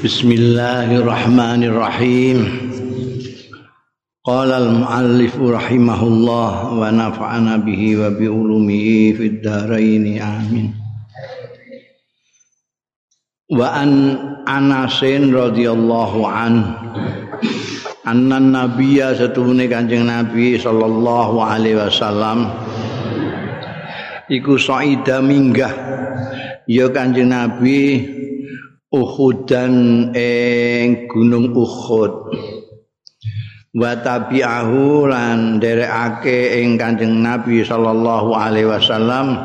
Bismillahirrahmanirrahim. Qala al-muallif rahimahullah wa nafa'ana bihi wa bi ulumihi fid dharain amin. Wa an Anasin radhiyallahu an anna nabiyya satune Kanjeng Nabi sallallahu alaihi wasallam iku saida minggah ya Kanjeng Nabi Uhudan ing Gunung Uhud. Wa tabi'ahu lan derekake ing Kanjeng Nabi sallallahu alaihi wasallam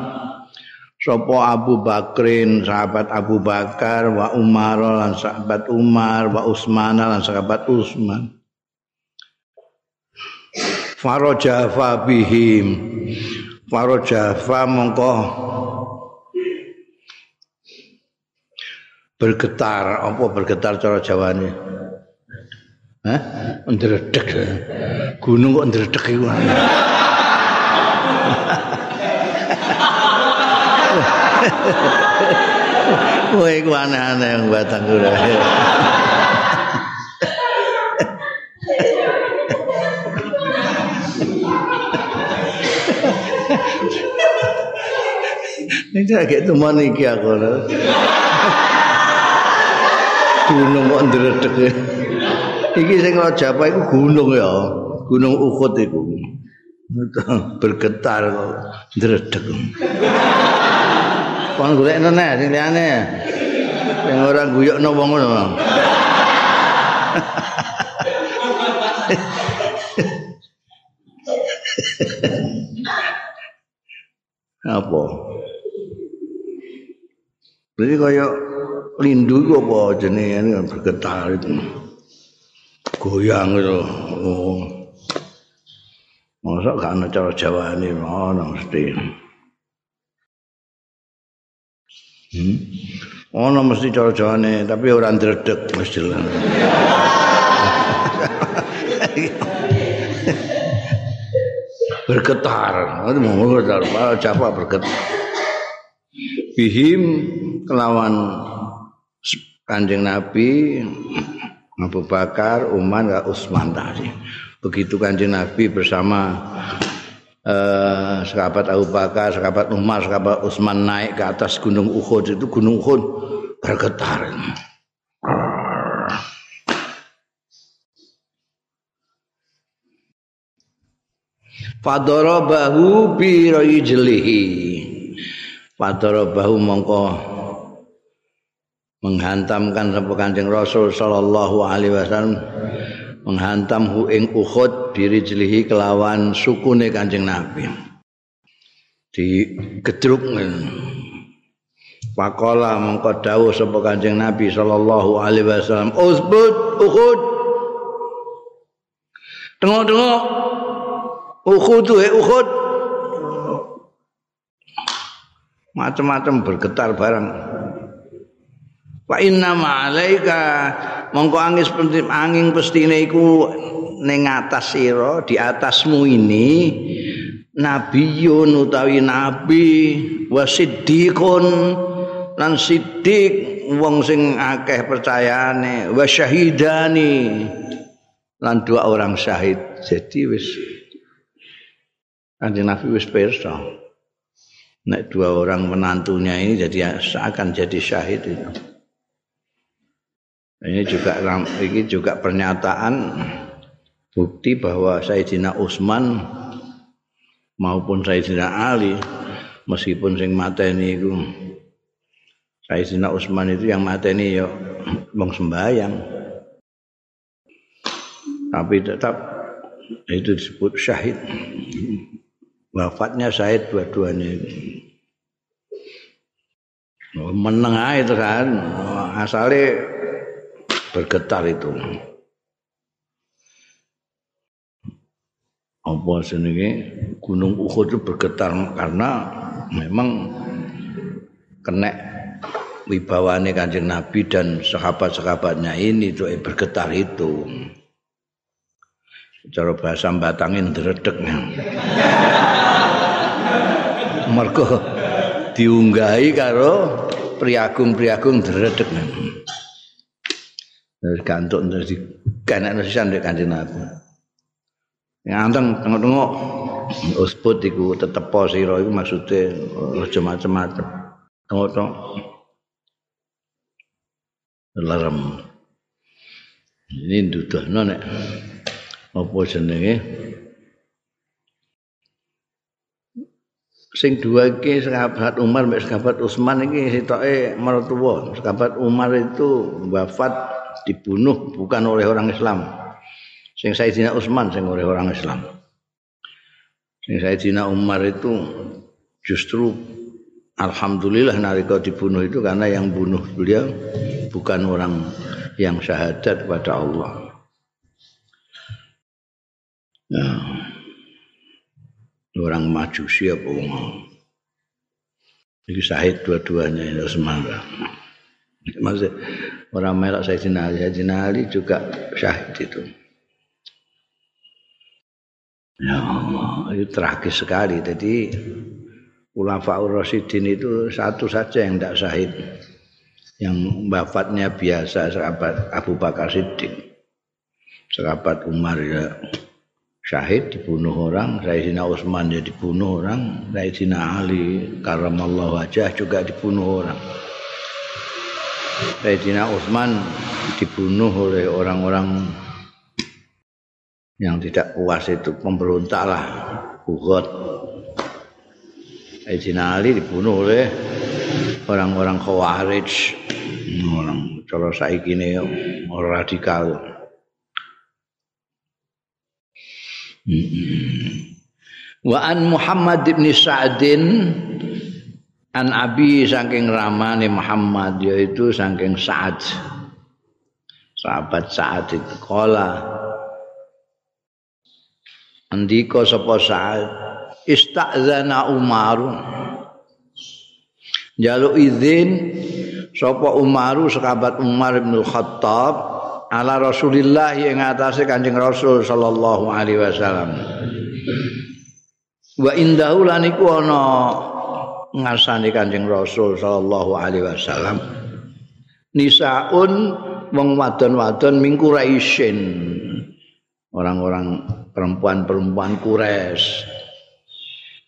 sapa Abu Bakrin sahabat Abu Bakar wa Umar lan sahabat Umar wa Utsman lan sahabat Utsman. Farajafa bihim. Farajafa mongko bergetar apa bergetar cara jawane Hah? Ndredeg. Gunung kok ndredeg iku. Kowe iku aneh-aneh yang batang kula. Ini agak teman iki aku. Gunung kok ndredeg. Iki sing Rajapa iku gunung ya. Gunung Uhud iku. Bergetar kok ndredeg. Kon golek nene sing liyane. Sing ora guyokno wong ngono. Apa? Berarti kaya lindu itu apa jenis ini bergetar itu. Goyang itu. Oh. masa gak ada cara jawa ini? Mana mesti? Hmm? mana mesti cara jawa ini? Tapi orang dredek mesti lah bergetar. Itu mau bergetar. Apa bergetar. Bihim kelawan Kanjeng Nabi Abu Bakar, Umar, Utsman tadi. Begitu Kanjeng Nabi bersama eh, sahabat Abu Bakar, sahabat Umar, sahabat Utsman naik ke atas Gunung Uhud itu Gunung Uhud bergetar. Fadarabahu bi rajlihi. Fadarabahu mongko menghantamkan sapa Kanjeng Rasul sallallahu alaihi wasallam menghantam hu ing Uhud birijlihi kelawan sukune Kanjeng Nabi. Di gedruk Pakola mongko dawuh sapa Kanjeng Nabi sallallahu alaihi wasallam, "Usbut Uhud." Tengok-tengok Uhud tuh, eh, Uhud. Macam-macam bergetar barang. Wa inna ma'alaika mongko angin penting angin pestine iku ning atas sira di atasmu ini nabiyun utawi nabi wa siddiqun lan siddiq wong sing akeh percayane wa syahidani lan dua orang syahid. Jadi wis Kanjeng Nabi wis pirsa. Nek dua orang menantunya ini jadi seakan jadi syahid itu Ini juga ini juga pernyataan bukti bahwa Sayyidina Utsman maupun Sayyidina Ali meskipun sing mateni itu Sayyidina Utsman itu yang mateni ya wong sembahyang. Tapi tetap itu disebut syahid. Wafatnya syahid dua-duanya. Meneng itu kan asalnya bergetar itu. Apa senenge Gunung Uhud itu bergetar karena memang kena wibawane Kanjeng Nabi dan sahabat-sahabatnya ini itu bergetar itu. Cara bahasa batangin dredeg. Mergo diunggahi karo priagung-priagung dredeg. Terus gantuk terus di kanan sisan dek kanjeng Nabi. Nganteng tengok-tengok. Usput iku tetep sira iku maksude aja macem-macem. Tengok-tengok. Larem ini duduhno nek. Apa jenenge? Sing dua iki sahabat Umar mek sahabat Utsman iki sitoke mertua. Sahabat Umar itu wafat dibunuh bukan oleh orang Islam. Sing Sayyidina Utsman sing oleh orang Islam. Sing Sayyidina Umar itu justru alhamdulillah nalika dibunuh itu karena yang bunuh beliau bukan orang yang syahadat pada Allah. Ya. orang majusi apa wong? Iki syahid dua-duanya ya semangat maksud orang melak Sayyidina Ali Sayyidina Ali juga syahid itu. Ya Allah itu tragis sekali. Jadi Ulafaur Rasidin itu satu saja yang tidak syahid. Yang wafatnya biasa sahabat Abu Bakar Siddiq. Sahabat Umar ya syahid dibunuh orang, Sayyidina Utsman ya dibunuh orang, Sayyidina Ali karamallahu wajah juga dibunuh orang. Sayyidina Utsman dibunuh oleh orang-orang yang tidak puas itu pemberontak lah, Bugot. Sayyidina Ali dibunuh oleh orang-orang Khawarij, orang cara saiki ini orang radikal. Wa an Muhammad bin Sa'din an Abi saking ramane Muhammad yaitu saking Sa'ad. Sahabat Sa'ad itu kala Andika sapa Sa'ad istazana Umar Jaluk izin sapa Umaru sahabat Umar bin Khattab ala Rasulillah yang atase Kanjeng Rasul sallallahu alaihi wasallam. Wa indahu lan iku ana ngasani Kanjeng Rasul sallallahu alaihi wasallam. Nisaun wong wadon-wadon ming Quraisyin. Orang-orang perempuan-perempuan Quraisy.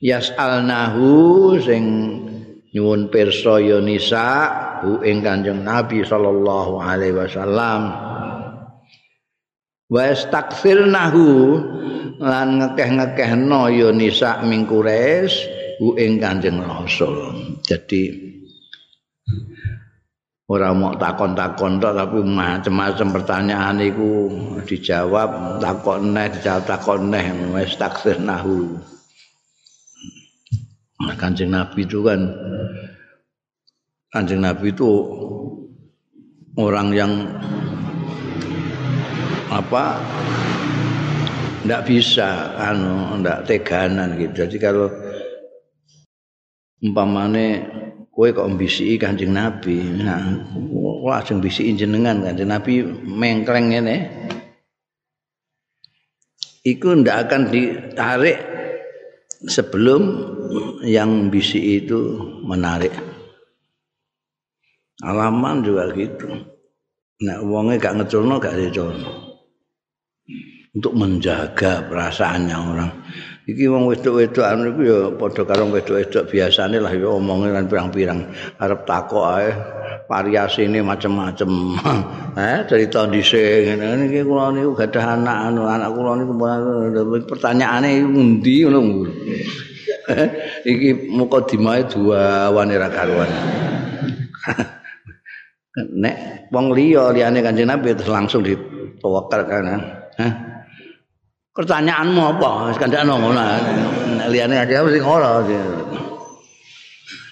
Yas'alnahu sing nyuwun pirsa ya nisa hu ing Kanjeng Nabi sallallahu alaihi wasallam. wa nahu lan ngekeh-ngekehno ya nisa ming kures u ing Kanjeng Rasul. Jadi ora mau takon-takon tapi macam-macam pertanyaan iku dijawab takon neh dijawab takon neh wis nahu. Nah, Kanjeng Nabi itu kan Kanjeng Nabi itu orang yang apa ndak bisa anu ndak teganan gitu jadi kalau umpamane kowe kok mbisi Kanjeng Nabi. Nah langsung bisi jenengan Kanjeng Nabi mengkleng ngene. Iku ndak akan ditarik sebelum yang bisi itu menarik. Alaman juga gitu. Nah wonge gak ngeculno gak diculno untuk menjaga perasaannya orang. Iki wong wedok-wedok anu iku ya padha karo wedok-wedok biasane lah ya omonge lan pirang-pirang arep takok ae variasine macam-macam. eh tahun dhisik ngene iki kula niku gadah anak anu anak kula niku pertanyaane endi ngono. iki mukadimah dua wanita karuan. Nek wong liya liyane Kanjeng Nabi terus langsung ditawakal kan. Hah? Pertanyaanmu apa? Wis kandakno ngono. Liyane aja sing ora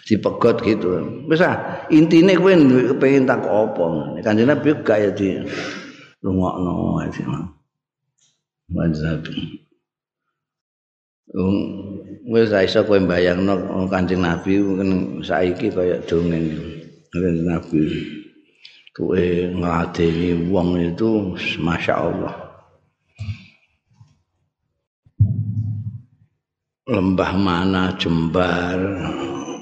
dipegot gitu. Wis ah, intine kowe kepengin tak apa. Kanjeng Nabi gak ya di rungokno ae. Mazhab. Um, wis iso kowe bayangno Kanjeng Nabi saiki kaya dongeng. Kanjeng Nabi kowe ngladeni wong itu masya Allah. Lembah mana jembar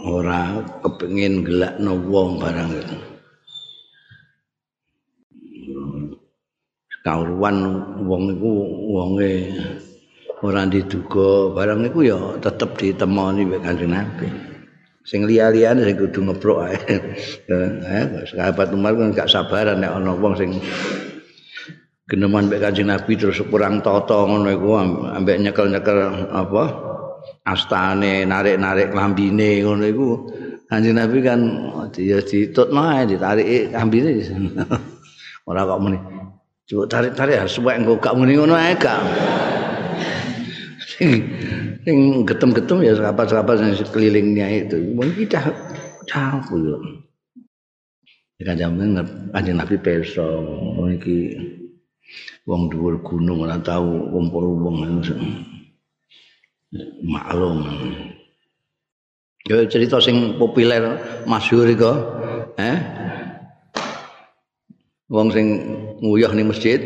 ora kepengin gelakno wong barang itu kawruan wong iku wonge ora diduga barang iku ya tetep ditemoni mek Kanjeng Nabi. Sing liya-liyane sing kudu ngebrok ae. Eh, sahabat Umar kan gak sabaran nek ana wong sing geneman mek Kanjeng Nabi terus kurang tata ngono iku ambek nyekel-nyekel apa astane narik-narik lambine ngono iku Kanjeng Nabi kan ya ditutno ae ditarik lambine ora kok muni Coba tarik-tarik ya, supaya engkau gak muni ngono ae gak. Sing getem-getem ya sahabat-sahabat yang sekelilingnya itu. Mungkin kita campur yo. Kan jaman kanjeng Nabi peso iki wong dhuwur gunung ora tau kumpul wong maklum. Yo cerita sing populer masyhur iku, eh? wong sing nguyah ning masjid.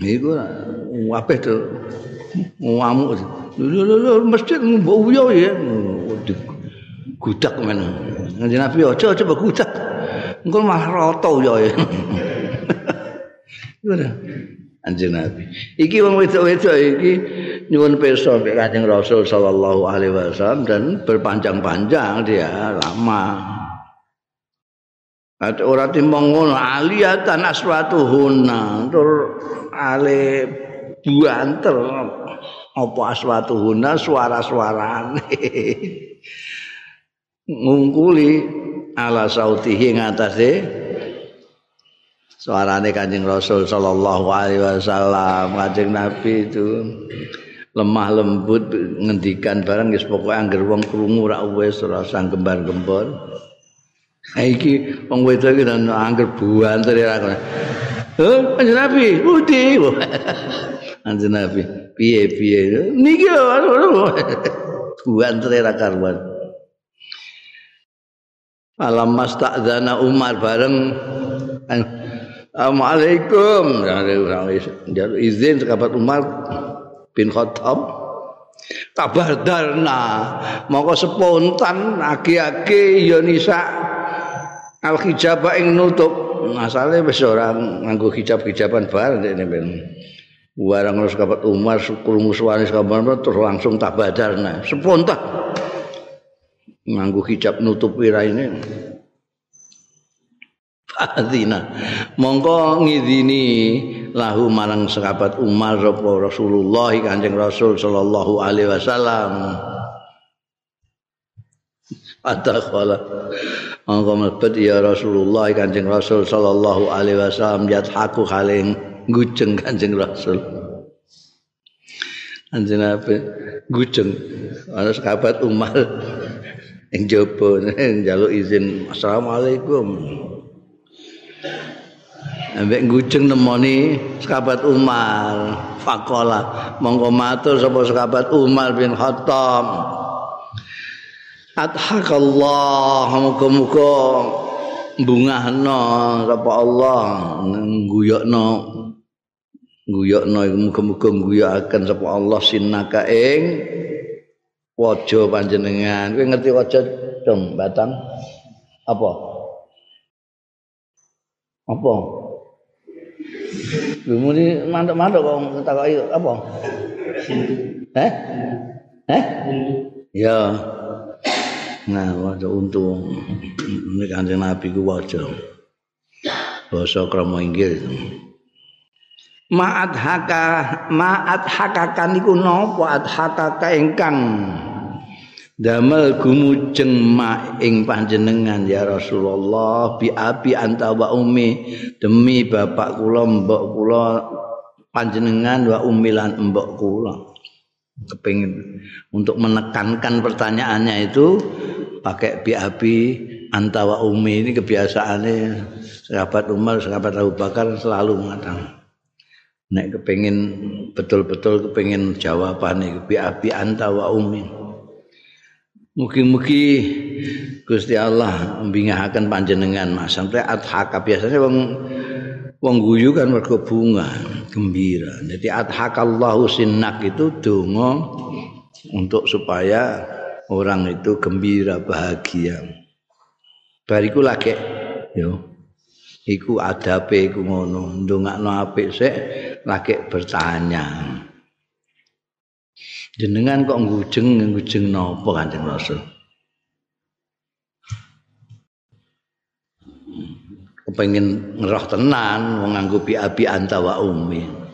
Niku apeh to? Ngamuk. Lho masjid mbok uyah ya. Gudak men. Kanjeng nabi aja coba gudak. Engko rata uyah ya. Ngono. Kanjeng nabi. Iki wong wedok-wedok iki nyuwun pirsa mek kanjeng rasul sallallahu alaihi wasallam dan berpanjang-panjang dia lama. Ada ora timbang ngono aliyatan aswatuhunna. Tur ale buanter apa aswatuhunna? Suara-suarane. Ngungkuli ala sautihi ngatasé suarane Kanjeng Rasul sallallahu alaihi wasallam Kanjeng Nabi itu lemah lembut ngendikan barang wis pokoke anggere wong krungu ra wis ora sang gembar-gembor iki wong wedok iki nang angger buanter ya. Heh, Kanjeng Nabi, putih. Kanjeng Nabi, piye piye? Niki buanter ya karuan. Alam mastadzana Umar bareng Assalamualaikum. Jaluk izin sekabat Umar bin Khattab. Kabar darna, mongko spontan agi-agi ya nisa al hijabah ing nutup. Asale wis ora nganggo hijab-hijaban bar ndekne ben. Warang terus kapat Umar suwane kabar terus langsung tabadarna spontan. Nganggo hijab nutup wiraine. Fadina mongko ngidini lahu marang sahabat Umar Rasulullah Kanjeng Rasul sallallahu alaihi wasallam Adakhala Monggo mlebet ya Rasulullah Kanjeng Rasul sallallahu alaihi wasallam yathaku haling gujeng Kanjeng Rasul. Kanjeng Nabi gujeng ana sahabat Umar ing jaba njaluk izin Assalamualaikum. Ambek gujeng nemoni sahabat Umar. Faqala monggo matur sapa sahabat Umar bin Khattab. Adhakallah muga-muga bungahno sapa Allah ngguyokno ngguyokno muga-muga ngguyokaken sapa Allah sinaka ing waja panjenengan. Kowe ngerti waja dong batang? Apa? Apa Lumuni mantuk-mantuk kok takoki apa? Eh? Eh? Ya. Nah, waca untung. Ini kanjeng Nabi ku waca. Basa krama inggil. Ma'at haka, ma'at haka kan iku napa at haka ka ingkang damel gumujeng ma ing panjenengan ya Rasulullah bi abi anta wa umi demi bapak kula mbok kula panjenengan wa umi lan mbok kula. Kepingin untuk menekankan pertanyaannya itu pakai BAB antawa umi ini kebiasaannya sahabat Umar, sahabat Abu Bakar selalu mengatakan. Nek kepingin betul-betul kepingin jawabannya BAB antawa umi Mugi-mugi Gusti Allah mbingahaken panjenengan Mas. Sampai adhaka biasanya wong wong guyu kan mergo bunga gembira. Jadi adhakallahu sinnak itu donga untuk supaya orang itu gembira bahagia. Bariku lagi yo. Iku adabe iku ngono. Ndongakno apik sik lagi bertanya jenengan kok ngujeng ngujeng napa kanjeng rasul kepengin ngeroh tenan wong nganggo bi anta wa ummi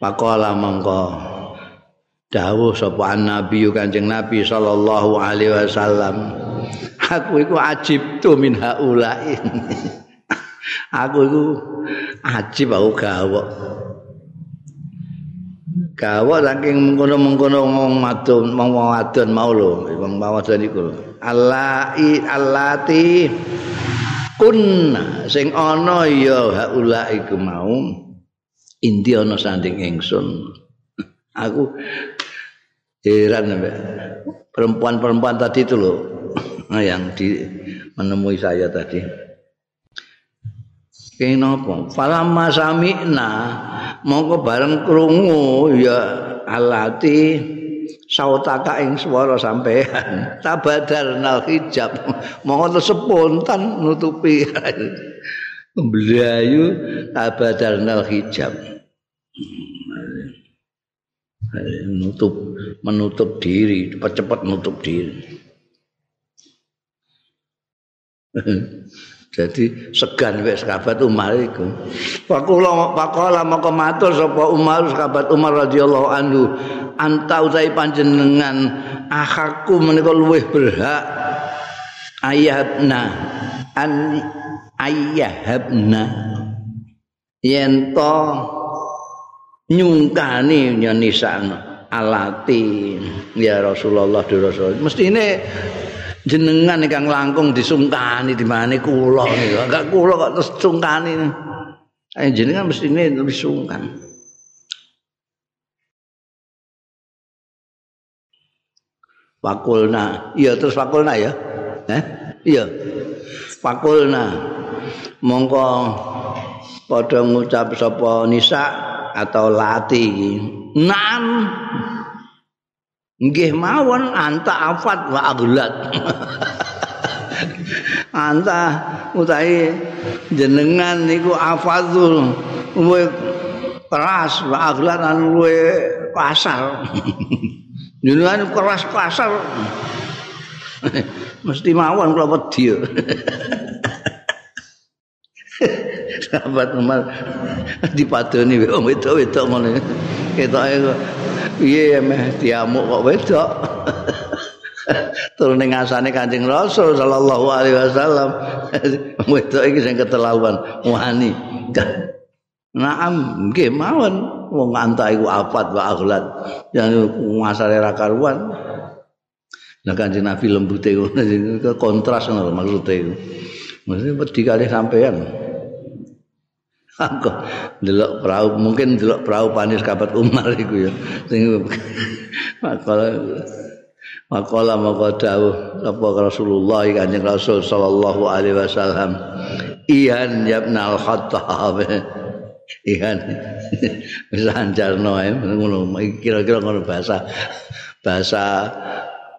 Pakola mongko dawuh sapa nabi kanjeng nabi sallallahu alaihi wasallam aku iku ajib tu min haulain aku iku ajib aku gawok gawok saking mengkono-mengkono ngomong madun wong wadon mau lho wong wadon iku allai allati kun sing ana ya haula iku mau inti ana sanding ingsun. Aku heran perempuan-perempuan tadi itu loh yang di menemui saya tadi Kenapa? Falamma sami'na mongko bareng krungu ya alati sautaka ing swara sampean tabadarnal hijab. Mongko spontan nutupi. Mblayu tabadarnal hijab. Menutup menutup diri cepat-cepat menutup diri Jadi segan wek sahabat Umar iku. Fakula faqala maka matur sapa Umar sahabat Umar radhiyallahu anhu anta utai panjenengan akhaku menika luwih berhak ayatna an ayyahabna yen to nyungkani nyenisan alati ya Rasulullah Rasul mestine jenengan ingkang langkung disungkani di mana kula niku. Enggak kula kok terus sungkani. Eh jenengan mesti ini lebih sungkan. Fakulna, iya terus fakulna ya. Eh? Iya. Fakulna. Mongko padha ngucap sapa nisa atau lati. Nam nggih mawon anta afat wa aglat anta utahe jenengan niku afadzul luwe keras wa aglat lan luwe kasar jenengan keras kasar mesti mawon kula wedi sahabat Umar dipadoni wong wedok-wedok ngono ketoke piye meh? Diamuk kok wedok? Turun ning asane Kanjeng Rasul sallallahu alaihi wasallam. Wedok iki sing keterlaluan wani. Naam nggih mawon. Wong anta iku afat wa aghlad yang ngasare ra karuan. Nah kanjeng Nabi lembute ngono. Kontras ngono maksude iku. Mesti wedi kali sampean. Aku delok perahu mungkin delok perahu panis kabat Umar iku ya. Sing makola makola maka dawuh apa Rasulullah Kanjeng Rasul sallallahu alaihi wasallam? Ihan yabnal khattab ihan bisa anjarno ngono kira-kira ngono bahasa bahasa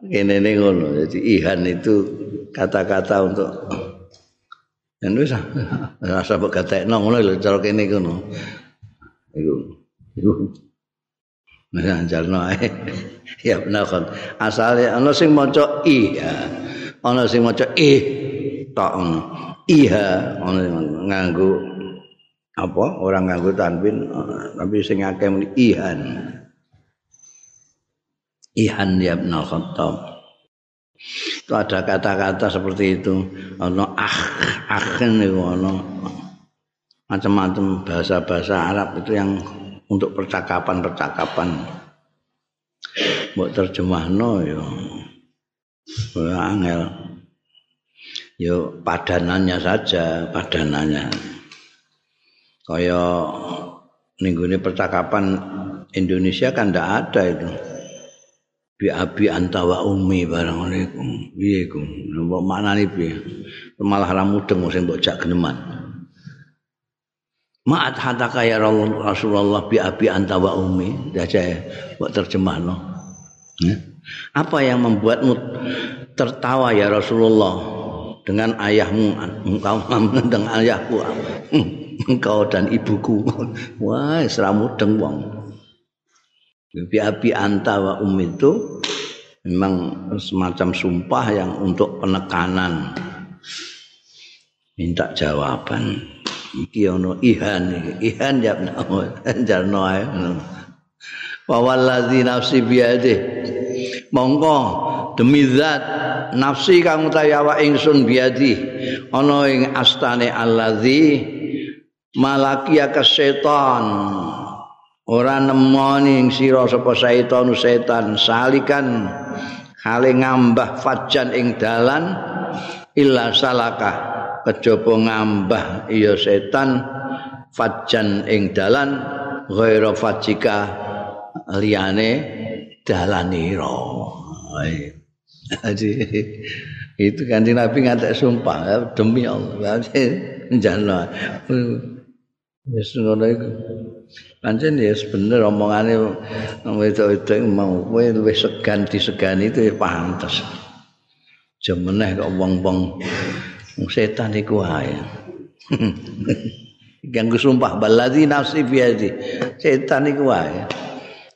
ini ngono. Jadi ihan itu kata-kata untuk Dan wis rasa mbok gatekno ngono lho cara kene ngono. Iku. Nah, jarno ae. ya benar kan. Asale ana sing maca i. Ana sing maca i tok ngono. Iya, ana nganggo apa? Orang nganggo tanwin tapi sing akeh muni ihan. Ihan ya benar khattab. Itu ada kata-kata seperti itu. Ono ah, itu ono macam-macam bahasa-bahasa Arab itu yang untuk percakapan-percakapan. Buat terjemah no yo. Angel. Yo padanannya saja, padanannya. Kaya ini percakapan Indonesia kan tidak ada itu. Bi abi anta wa ummi barang alaikum piye ku mbok maknane piye? Malah ra mudeng sing mbok jak geneman. Ma'at hataka ya Rasulullah bi abi anta wa ummi dace mbok terjemahno. Ya. apa yang membuatmu tertawa ya Rasulullah dengan ayahmu? Engkau dengan ayahku. Engkau dan ibuku. Wah seramu deng wong Bibi anta wa um itu memang semacam sumpah yang untuk penekanan. Minta jawaban. Iki ono ihan ihan ya jarno ae. Wa wallazi nafsi biade monggo demi zat nafsi kang utawa ingsun biadi ana ing astane allazi malakia ka setan ora nemoni ing sira sapa setan setan salikan kale ngambah fajan ing dalan illa salaka kejaba ngambah iya setan fajan ing dalan ghaira fajika liyane dalanira jadi itu kan Nabi ngatek sumpah demi Allah. Njana wis ngono iku pancen ya bener omongane wedok-wedok mau kowe luwih segan disegani itu ya pantes jemeneh kok wong-wong setan iku wae ganggu sumpah baladi nafsi biadi setan iku wae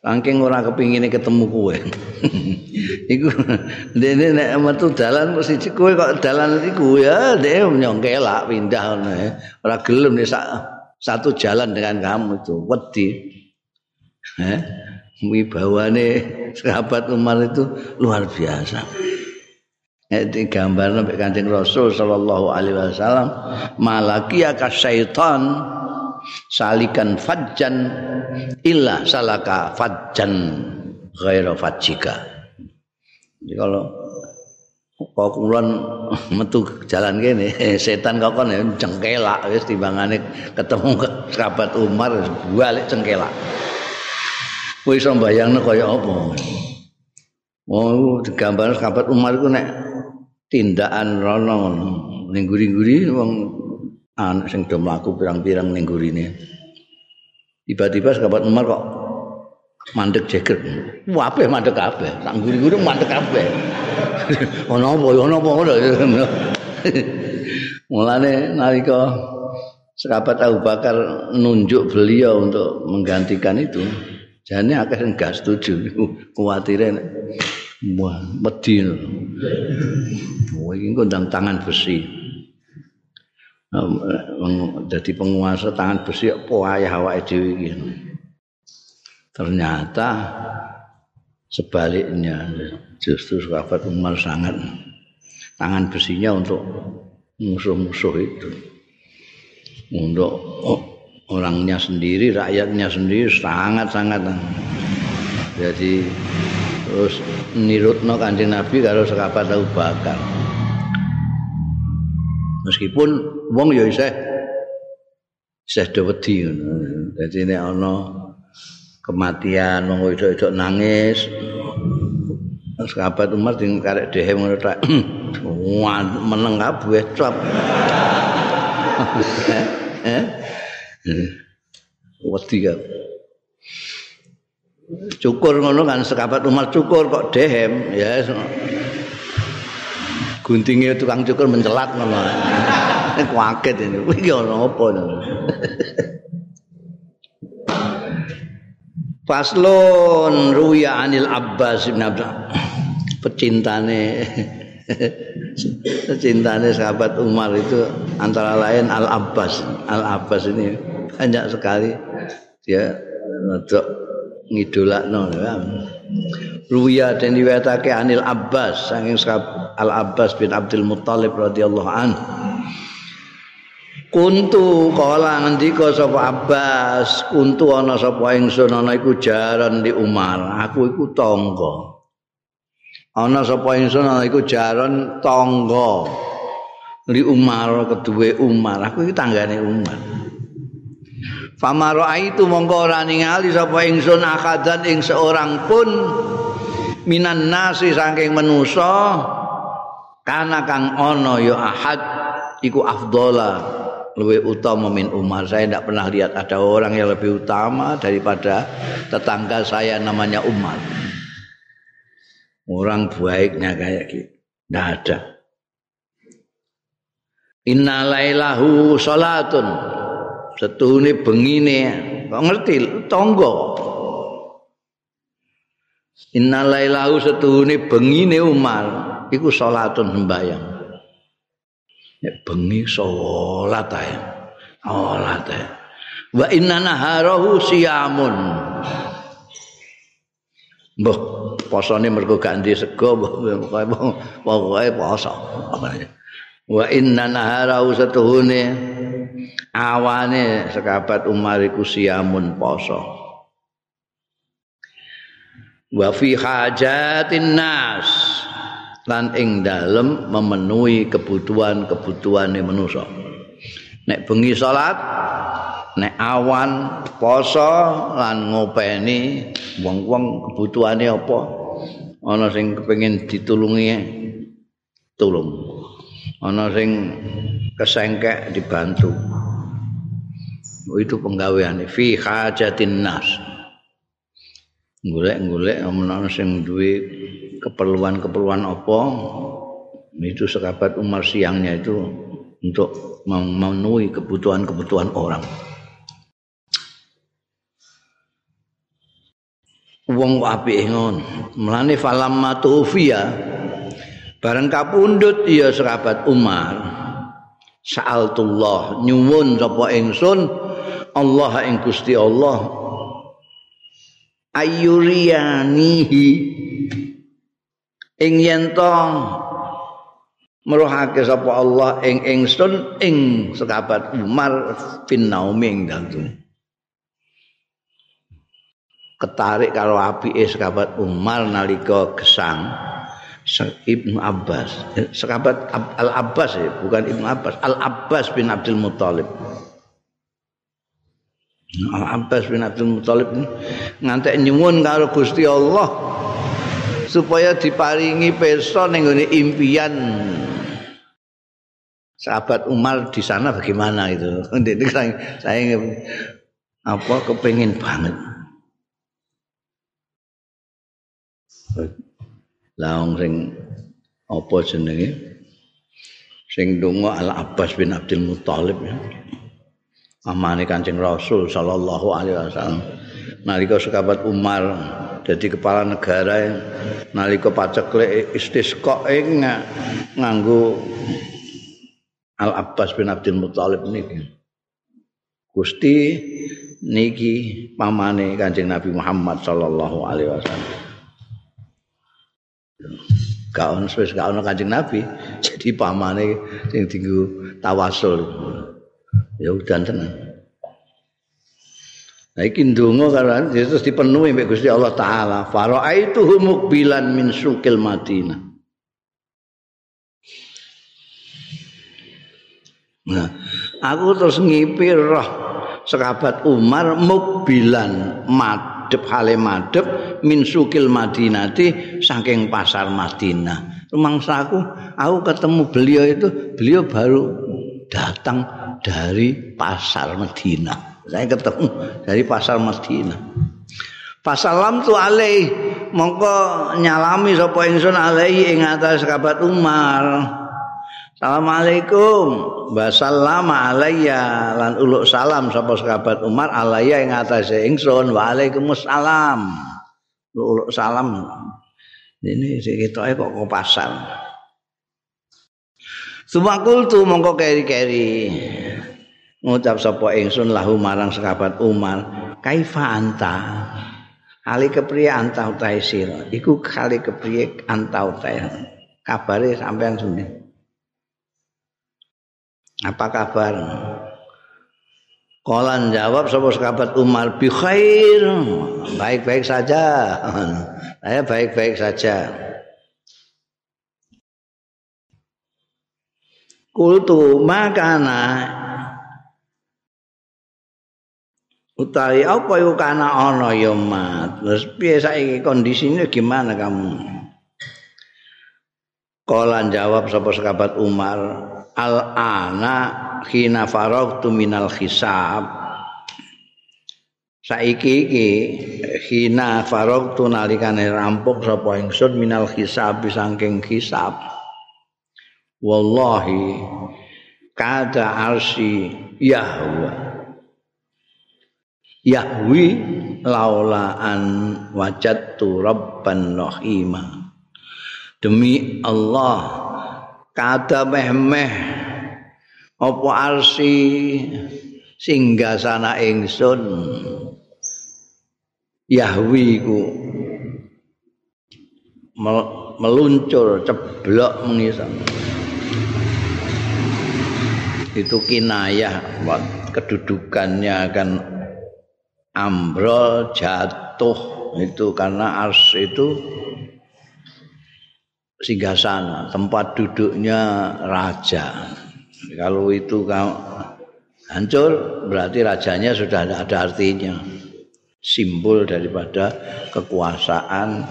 Angking ora kepingine ketemu kowe. iku dene nek metu dalan kok siji kowe kok dalan iku ya dhewe nyongkelak pindah ngono. Ora gelem nek satu jalan dengan kamu itu wedi. Eh? Wibawane sahabat Umar itu luar biasa. Itu gambar sampai kancing Rasul Sallallahu Alaihi Wasallam malakia syaitan salikan fajjan illa salaka fajjan ghaira fajjika jadi kalau kok kulon metu jalan kene? Setan kok kan cengkelak wis timbangane ketemu sahabat Umar balik cengkelak. Kowe iso mbayangno kaya apa? Oh, gambar sahabat Umar itu nek tindakan rono ning guri-guri wong anak sing do mlaku pirang-pirang ning gurine. Tiba-tiba sahabat Umar kok mandek jeger. Apeh mandek kabeh. Sak guri-guri mandek kabeh. Ono apa? Ono apa ngono. Mulane nalika sahabat Abu Bakar nunjuk beliau untuk menggantikan itu, jane akeh sing gak setuju. Kuwatire wah, wedi. Wah, iki kondang tangan besi. jadi penguasa tangan besi apa ayah awake dhewe iki ternyata sebaliknya justru sahabat Umar sangat tangan besinya untuk musuh-musuh itu. Untuk orangnya sendiri rakyatnya sendiri sangat-sangat. Jadi terus nirutno kanjeng Nabi kalau sahabat Abu Bakar. Meskipun wong ya isih isih do wedi ngono. Dadi nek ana kematian wong wedok-wedok nangis sahabat Umar ding karek dehem ngono tak meneng kabeh cop. Eh? Wedi kan. Cukur ngono kan sahabat Umar cukur kok dehem ya guntingnya tukang cukur mencelat ngono. Kaget ini. Iki ana apa Faslun ruya anil Abbas bin Abdul pecintane pecintane sahabat Umar itu antara lain Al Abbas Al Abbas ini banyak sekali dia untuk ngidolakno ya. Ruya dan diwetake Anil Abbas saking Al Abbas bin Abdul Muttalib radhiyallahu an. Kuntu kala ngendika sapa Abbas, kuntu ana sapa ingsun ana iku jaran di Umar. Aku iku tangga. Ana sapa ingsun ana iku jaran tangga. Li Umar kedue Umar. Aku iki tanggane Umar. Famaro itu mongko ora ningali sapa ingsun akadan ing seorang pun minan nasi saking manusa kana kang ana ya ahad iku afdhala lebih utama min Umar. Saya tidak pernah lihat ada orang yang lebih utama daripada tetangga saya namanya Umar. Orang baiknya kayak gitu tidak ada. Inna lailahu salatun setuhune bengine. Kok ngerti? Tangga inna lailahu setuhune bengine Umar. Iku salatun sembayang nek bengi salat ae. Salat ae. Wa inna naharahu siyamun. Mbah posone mergo ganti sego pokoke poso. Wa inna naharahu setuhune. Awane sekabat umar iku siamun poso. Wa fi hajatin nas lan ing dalem memenuhi kebutuhan-kebutuhane manusa. Nek bengi salat nek awan poso lan ngopeni wong-wong kebutuhane apa? Ana sing kepengin ditulungi tulung. Ana sing kesengkek dibantu. Itu penggaweane. Fi hajatin nas. Golek-golek ana sing duwe keperluan-keperluan apa itu sekabat Umar siangnya itu untuk memenuhi kebutuhan-kebutuhan orang. wong apik ngono? Mlane falam matufia bareng kapundhut ya sahabat Umar. Sa'altullah nyuwun sapa ingsun Allah ing Gusti Allah. Ayuriyanihi ing yen to meruhake sapa Allah ing ingsun ing sahabat Umar bin Naumi ing ketarik karo apike sahabat Umar nalika gesang Ibnu Abbas. Sahabat Al Abbas ya bukan Ibnu Abbas. Al Abbas bin Abdul Muthalib. Al Abbas bin Abdul Muthalib ngantek nyuwun karo Gusti Allah supaya diparingi pirsa ning impian sahabat Umar di sana bagaimana itu saya, apa kepengin banget Laung sing apa jenenge? Sing donga Al Abbas bin Abdul Muthalib ya. Amane Kanjeng Rasul sallallahu alaihi wasallam. Nalika sekabat Umar jadi kepala negara nalika paceklek istisqa ing nganggo Al Abbas bin Abdul Muthalib niki. Gusti niki pamane Kanjeng Nabi Muhammad sallallahu alaihi wasallam. gak ono wis gak ono Kanjeng Nabi jadi pamane sing dienggo tawasul ya udan tenan Nah iki ndonga karo Yesus dipenuhi mbek Gusti Allah taala. Faraitu mukbilan min sukil Madinah. Nah, aku terus ngipir roh sekabat Umar mukbilan mat madhep hale madhep min sukil madinati saking pasar Madinah. Rumangsa aku, aku ketemu beliau itu, beliau baru datang dari pasar Madinah. Saya ketemu dari pasar Madinah. Pasalam tu alaih mongko nyalami sapa ingsun alaihi ing atas sahabat Umar. Assalamualaikum. Wasallama alayya lan uluk salam sapa sahabat Umar alayya ing atase ingsun. Waalaikumsalam. Uluk salam. Ini sik ketoke kok kok pasar. Sumakul tu mongko keri-keri. Ngucap sapa ingsun lahu marang sahabat Umar, "Kaifa anta?" Ali kepriye anta utahe sira? Iku kali kepriye anta utahe? Kabare sampean sundi. Apa kabar? Kolan jawab sapa sahabat Umar bi. Baik-baik saja. Saya baik-baik saja. Kultu makana utawi apa iku kana ana ya mat. Terus piye saiki kondisine gimana kamu? Kolan jawab sapa sahabat Umar, al ana khina faragtu minal hisab saiki iki khina faragtu nalikane rampung sapa ingsun minal hisab saking hisab wallahi kada arsi yahwa yahwi laula an wajadtu rabban rahima. Demi Allah kada meh-meh apa arsi singgasana ingsun? Yahwi ku meluncur ceblok mengisam itu kinayah kedudukannya akan ambrol jatuh. Itu karena ars itu singgasana tempat duduknya raja. Kalau itu hancur berarti rajanya sudah tidak ada artinya. Simbol daripada kekuasaan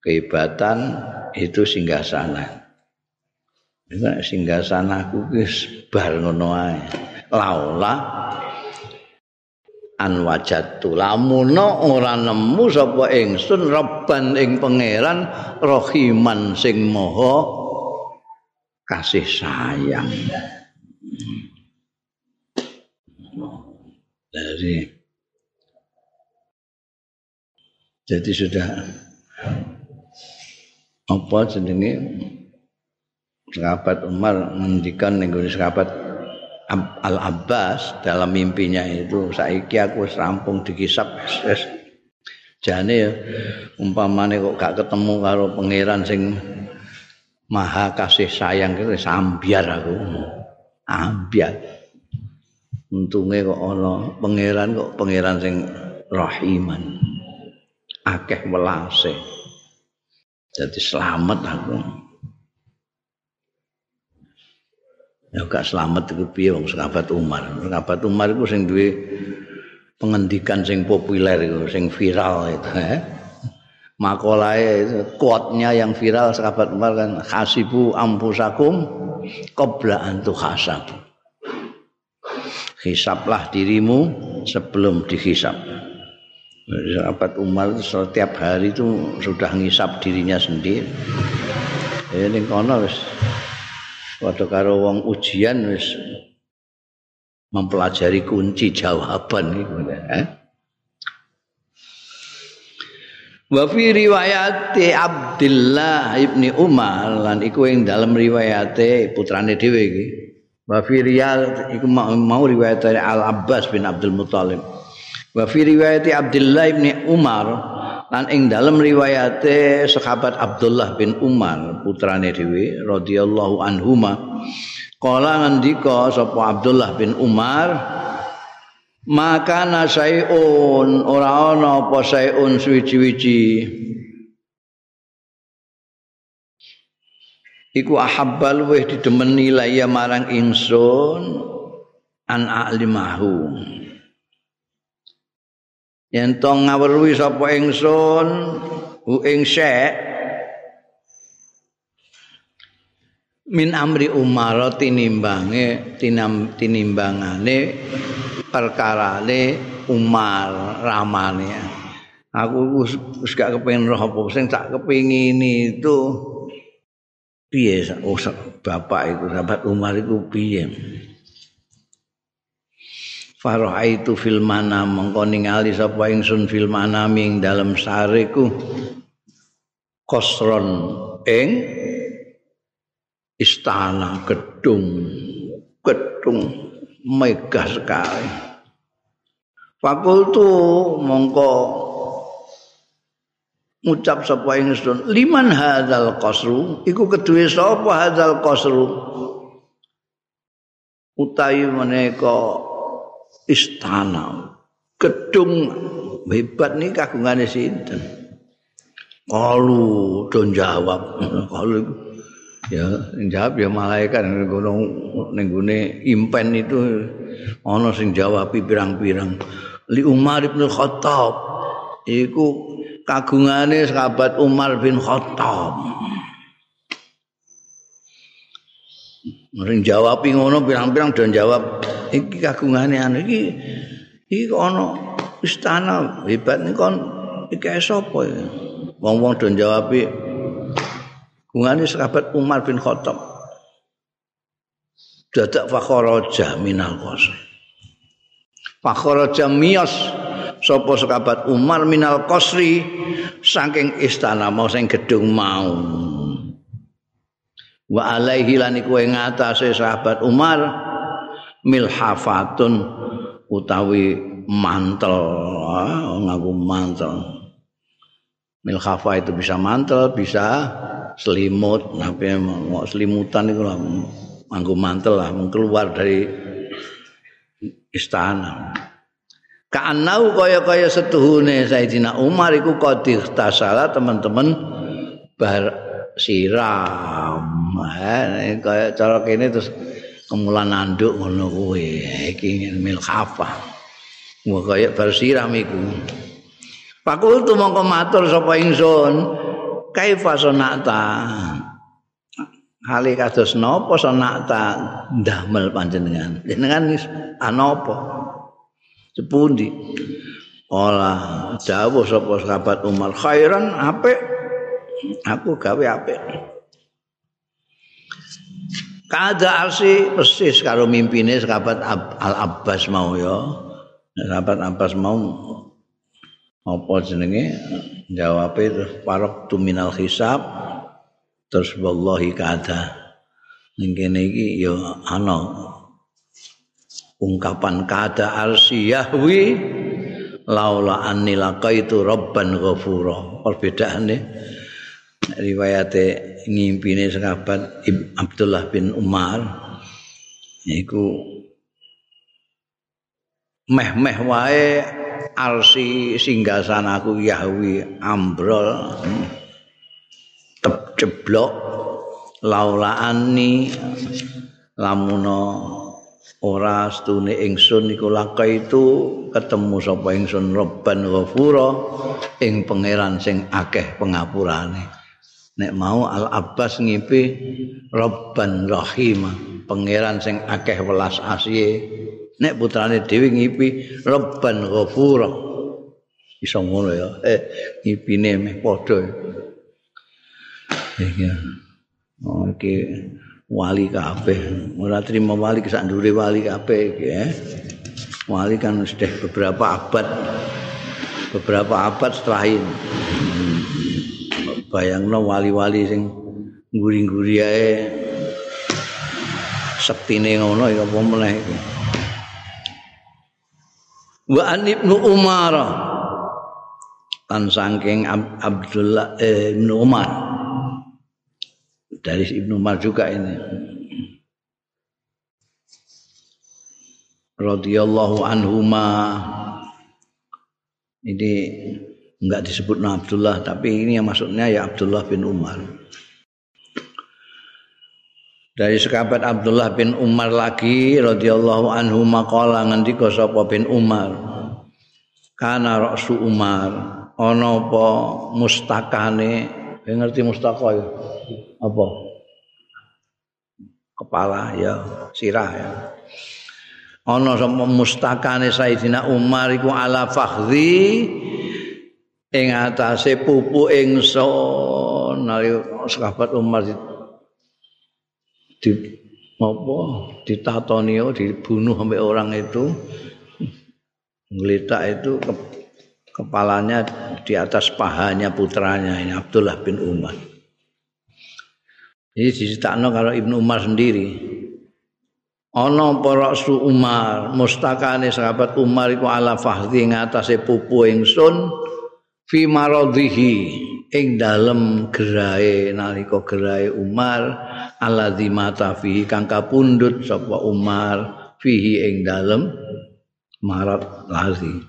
kehebatan itu singgasana. Singgasana ku wis bar ngono ae. Laula an wajatu lamuno ora nemu sapa ingsun rabban ing pangeran rahiman sing maha kasih sayang. Dari jadi sudah apa jenenge? Sahabat Umar ngendikan ning sahabat Al Abbas dalam mimpinya itu saiki aku wis rampung dikisap wis jane umpamane kok gak ketemu karo pangeran sing maha kasih sayang itu sambiar aku. Ambiar. Untunge kok ana pangeran kok pangeran sing rahiman. Akeh welase. Jadi selamat aku ya gak selamat iku piye wong sahabat Umar. Sahabat Umar iku sing duwe pengendikan sing populer iku, sing viral itu, eh. Makolahe quote-nya yang viral sahabat Umar kan hasibu ampusakum qabla an tuhasab. Hisaplah dirimu sebelum dihisap. Sahabat Umar setiap hari itu sudah ngisap dirinya sendiri. Ini kono wis padha karo wong ujian wis mempelajari kunci jawaban iku eh? Wa fi riwayati Abdullah ibni Umar lan iku ing dalam riwayate putrane dhewe iki. Wa fi riyal iku mau riwayat Al Abbas bin Abdul Muthalib. Wa fi riwayati Abdullah ibni Umar lan ing dalam riwayate sahabat Abdullah bin Umar putrane dhewe radhiyallahu anhuma kala ngendika sapa Abdullah bin Umar maka nasaiun ora ana apa saiun suwi-wiji iku ahabbal weh didemeni laya marang ingsun an a'limahu yen to ngawruhi sapa ingsun hu ing syek min amri umar tinimbange tinam tinimbangane perkarane umar ramane. Aku wis gak kepengin roh apa sing tak kepengin itu. Piye oh, bapak itu sahabat umar itu piye Farahaitu fil mana mengko ningali sapa ingsun fil mana ming dalam sareku. Kosron ing istana gedung gedung megah sekali. Fakultu mongko ngucap sapa ingsun liman hadzal qasru? Iku keduwe sapa hadzal qasru? Utawi menika istana. Gedung hebat nih kagungane sinten? Kalu don jawab kalu ya jawab ya malaikat. Gunung ning impen itu ana sing jawab pirang-pirang. Li Umar bin Khattab. Iku kagungane sahabat Umar bin Khattab. Mering jawab ngono pirang-pirang dan jawab iki kagungane anu iki iki ana istana hebat nih kon iki sapa ya? Wong-wong do jawab kagungane sahabat Umar bin Khattab. Dadak fakharaja minal qasri. Fakharaja miyas sapa sekabat Umar minal qasri saking istana mau sing gedung mau. Wa alaihi lan iku ing sahabat Umar milhafatun utawi mantel. Ah, ngaku mantel. Milhafa itu bisa mantel bisa selimut. Tapi mau selimutan itu lah nganggo mantel lah keluar dari istana. Ka'annau kaya-kaya setuhune Sayyidina Umar iku qadir tasala teman-teman bar siram. Eh, kaya cara kene terus kemulan nanduk ngono kuwi. Iki milkhafa. Wah kaya bar siram iku. Pakultu mongko matur sapa ingsun, kaifa sonata? Hale kados napa sonata ndamel panjenengan? Jenengan anapa? Sepundi? Ola dawuh sapa sahabat Umar khairan apik. Aku gawe apik. Kada arsi persis karo mimpine sahabat Al Abbas mau ya. Sahabat Abbas mau apa jenenge? Jawab itu parok tuminal hisab. Terus wallahi kada. Ning kene iki ya ana ungkapan kada arsy yahwi laula anni laqaitu rabban ghafura. Perbedaane riwayat ngimpine sahabat Abdullah bin Umar iku meh-meh wae arsy singgasanaku yahwi ambrol ceblok laula anni lamuno ora stune ingsun iku itu ketemu sapa ingsun robban ghafura ing pangeran sing akeh pengapurane nek mau al abbas ngipi robban rahim pangeran sing akeh welas asih nek putrane dhewe ngipi robban ghafura iso ngono ya. Eh ngipine meh padha iki oh iki wali kabeh. Ora terima wali kesak ndure wali kabeh iki eh wali kan sudah beberapa abad. Beberapa abad setelah ini bayangno wali-wali sing nguri-nguri ae. Sektine ngono ya apa meneh iki? Wa an ibnu umar. Kan saking Abdullah eh, ibnu Umar. Dari Ibnu Umar juga ini. radhiyallahu anhuma. Ini enggak disebut Abdullah tapi ini yang maksudnya ya Abdullah bin Umar. Dari sekabat Abdullah bin Umar lagi radhiyallahu anhu maqala ngendika sapa bin Umar? Kana rasu Umar. Ana apa mustakane ngerti mustaka ya. Apa? Kepala ya sirah ya. Ana sama mustakane Sayyidina Umar iku ala ing atase pupu ingsun sahabat Umar di, di apa ditatoni dibunuh sampai orang itu ngelitak itu ke, kepalanya di atas pahanya putranya ini Abdullah bin Umar Ini diceritakno kalau Ibnu Umar sendiri. Ana para su Umar, mustakane sahabat Umar iku ala fahdhi ngatasé pupu ingsun fi maradhihi ing dalem gerahe nalika gerahe Umar alladzi mata fihi kang kapundhut sapa Umar fihi ing dalem marat lazi.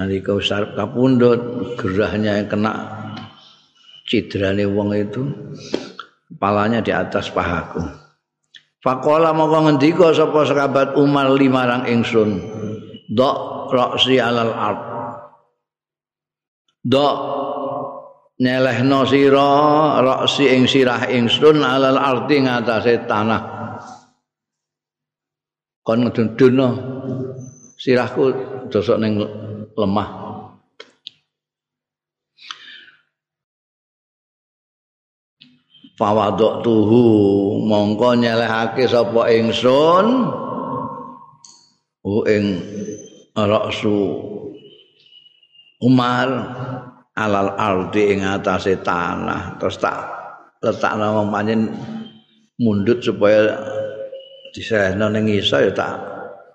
Nalika usar kapundhut gerahnya yang kena cidrane wong itu kepalanya di atas pahaku Fakola moko ngendika sapa sahabat Umar limarang ingsun dok roksi alal ard dok nyelehno sira roksi ing sirah ingsun alal ardi ngatasé tanah. Kon ngedunduno sirahku dosok ning lemah. Fawadok tuhu mongko nyelehake sapa ingsun? U ing raksu Umar alal ardi ing atase tanah. Terus tak letakno pancen mundut supaya diserahno ning isa ya tak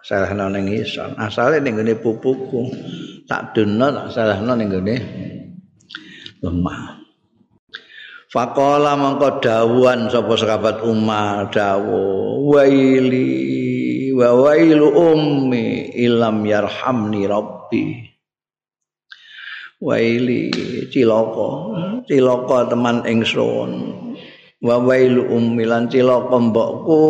serahno ning isa. Asale ning ngene pupuku. Tak dono tak serahno ning ngene lemah. Fakola mongko dawuhan sapa sahabat Umar dawu waili wa wailu ummi ilam yarhamni rabbi waili cilaka. Cilaka teman ingsun wa wailu ummi lan cilaka mbokku.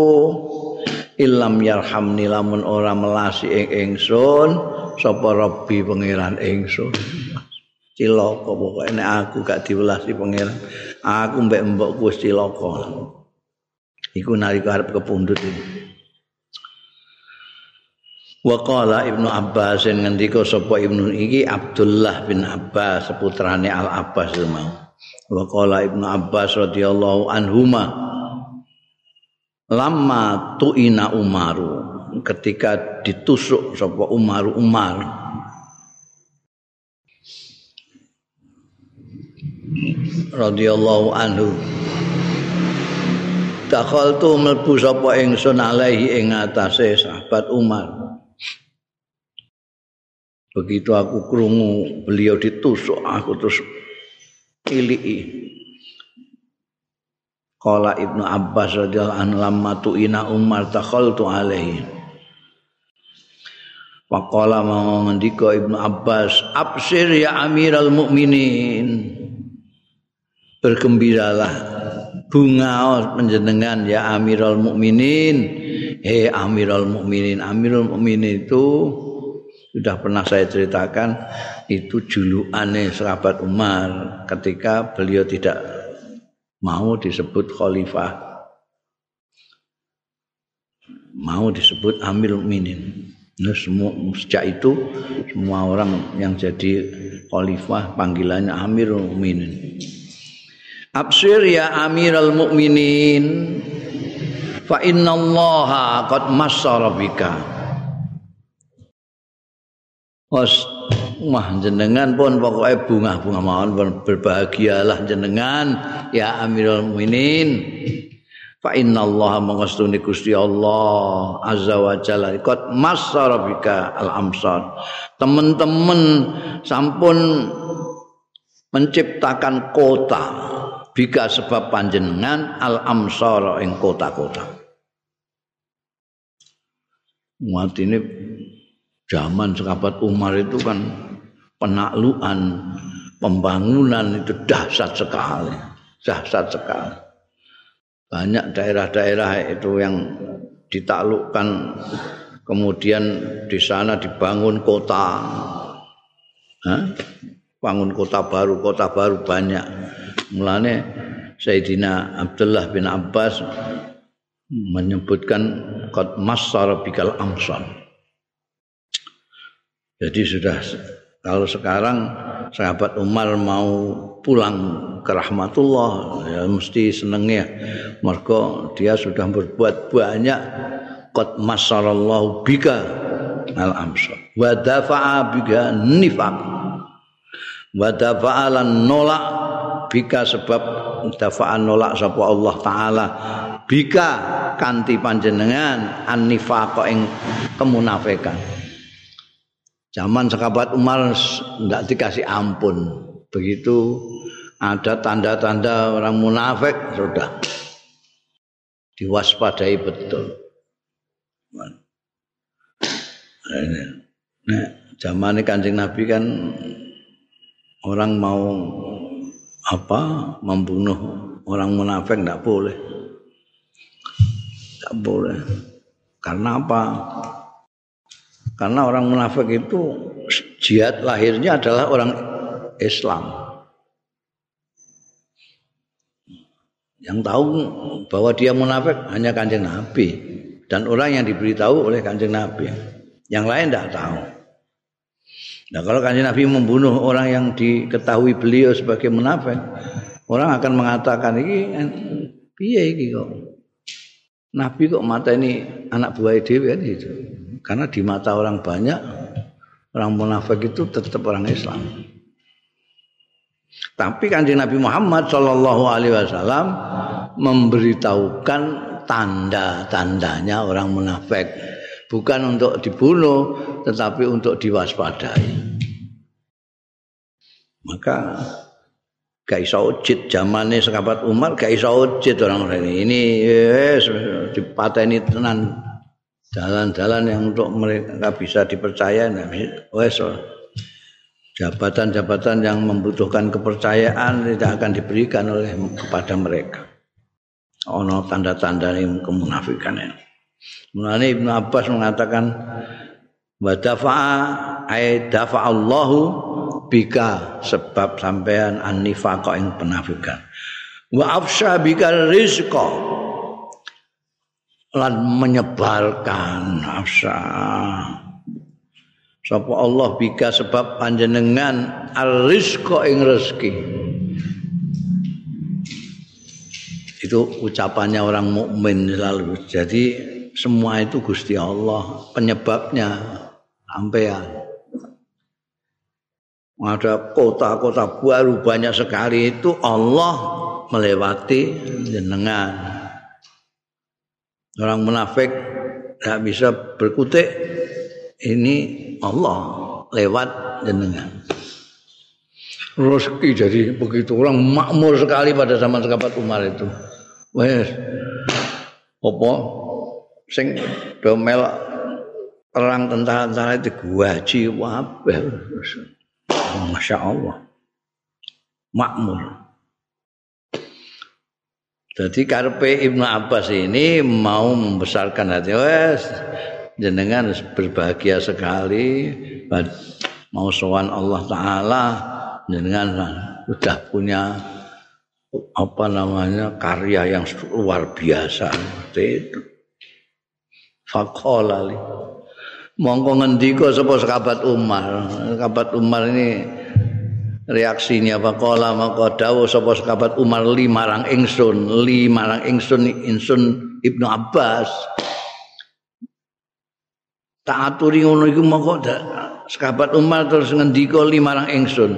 Ilam yarhamni lamun ora melasi ing ingsun sapa rabbi pangeran ingsun cilaka pokoke nek aku gak diwelasi pangeran aku mbek mbokku wis cilaka. Iku nalika arep kepundhut Wa qala Ibnu Abbas ngendika sapa Ibnu iki Abdullah bin Abbas seputrane Al Abbas mau. Wa qala Ibnu Abbas radhiyallahu anhuma lama tuina Umaru ketika ditusuk sapa Umar Umar radhiyallahu anhu Dakhaltu mlebu sapa ingsun alaihi ing atase sahabat Umar. Begitu aku krungu beliau ditusuk aku terus kiliki. Qala Ibnu Abbas radhiyallahu anhu lamma tu'ina Umar dakhaltu alaihi. Faqala mau ngendika Ibnu Abbas, "Absir ya Amiral Mukminin." bergembiralah bunga penjenengan ya Amirul Mukminin he Amirul Mukminin Amirul Mukminin itu sudah pernah saya ceritakan itu julukannya sahabat Umar ketika beliau tidak mau disebut khalifah mau disebut Amirul Mukminin Nah, semua sejak itu semua orang yang jadi khalifah panggilannya Amirul Mukminin. Absir ya Amiral Mukminin fa innallaha qad massara bika. Was wah jenengan pun pokoknya bunga-bunga mawon berbahagialah jenengan ya Amirul Mukminin. Fa innallaha mangastuni Gusti Allah azza wa jalla qad massara bika al amsar. Teman-teman sampun menciptakan kota bika sebab panjenengan al amsara ing kota-kota. Muat ini zaman sahabat Umar itu kan penaklukan pembangunan itu dahsyat sekali, dahsyat sekali. Banyak daerah-daerah itu yang ditaklukkan kemudian di sana dibangun kota. Hah? Bangun kota baru, kota baru banyak. Mulane Sayyidina Abdullah bin Abbas menyebutkan qad massara bikal amsal. Jadi sudah kalau sekarang sahabat Umar mau pulang ke rahmatullah ya mesti senengnya mergo dia sudah berbuat banyak qad massarallahu bika al amsal wa dafa'a bika nifaq wa dafa'alan nolak bika sebab dafa'an nolak sapa Allah taala bika kanti panjenengan annifaq ing kemunafikan zaman sahabat Umar enggak dikasih ampun. Begitu ada tanda-tanda orang munafik sudah. Diwaspadai betul. Nah, zaman ini kanjeng Nabi kan orang mau apa membunuh orang munafik tidak boleh. Tidak boleh. Karena apa karena orang munafik itu jihad lahirnya adalah orang Islam yang tahu bahwa dia munafik hanya kanjeng Nabi dan orang yang diberitahu oleh kanjeng Nabi yang lain tidak tahu Nah kalau kanjeng Nabi membunuh orang yang diketahui beliau sebagai munafik, Orang akan mengatakan ini piye iki kok. Nabi kok mata ini anak buah dewi kan gitu. Karena di mata orang banyak orang munafik itu tetap orang Islam. Tapi kanjeng Nabi Muhammad Shallallahu Alaihi Wasallam memberitahukan tanda-tandanya orang munafik, bukan untuk dibunuh, tetapi untuk diwaspadai. Maka gak iso ujit zamane sekabat Umar gak iso ujit orang-orang ini. Ini wis dipateni tenan jalan-jalan yang untuk mereka bisa dipercaya wes jabatan-jabatan yang membutuhkan kepercayaan tidak akan diberikan oleh kepada mereka. Ono tanda-tanda kemunafikan ini. Ibnu Abbas mengatakan wa dafa'a ay dafa'allahu bika sebab sampean annifaqa ing penafikan wa afsha bika rizqa lan menyebarkan afsha sapa Allah bika sebab panjenengan ar-rizqa ing rezeki. Itu ucapannya orang mukmin selalu. Jadi semua itu Gusti Allah penyebabnya sampean. Ada kota-kota baru banyak sekali itu Allah melewati jenengan orang munafik tidak bisa berkutik ini Allah lewat jenengan. Rezeki jadi begitu. Orang makmur sekali pada zaman sekabat Umar itu. Wes apa? Sing domel perang tentara-tentara itu gaji wabah Masya Allah. Makmur. Jadi karpe Ibnu Abbas ini mau membesarkan hati wes jenengan berbahagia sekali mau sowan Allah taala jenengan sudah punya apa namanya karya yang luar biasa itu. Fakolali. mongko ngendika sapa sahabat Umar sahabat Umar ini reaksinya apa kala maka dawuh sapa sahabat Umar lima rang ingsun lima rang ingsun ingsun Ibnu Abbas. Tak aturi ngono iku moko sahabat Umar terus ngendika lima rang ingsun.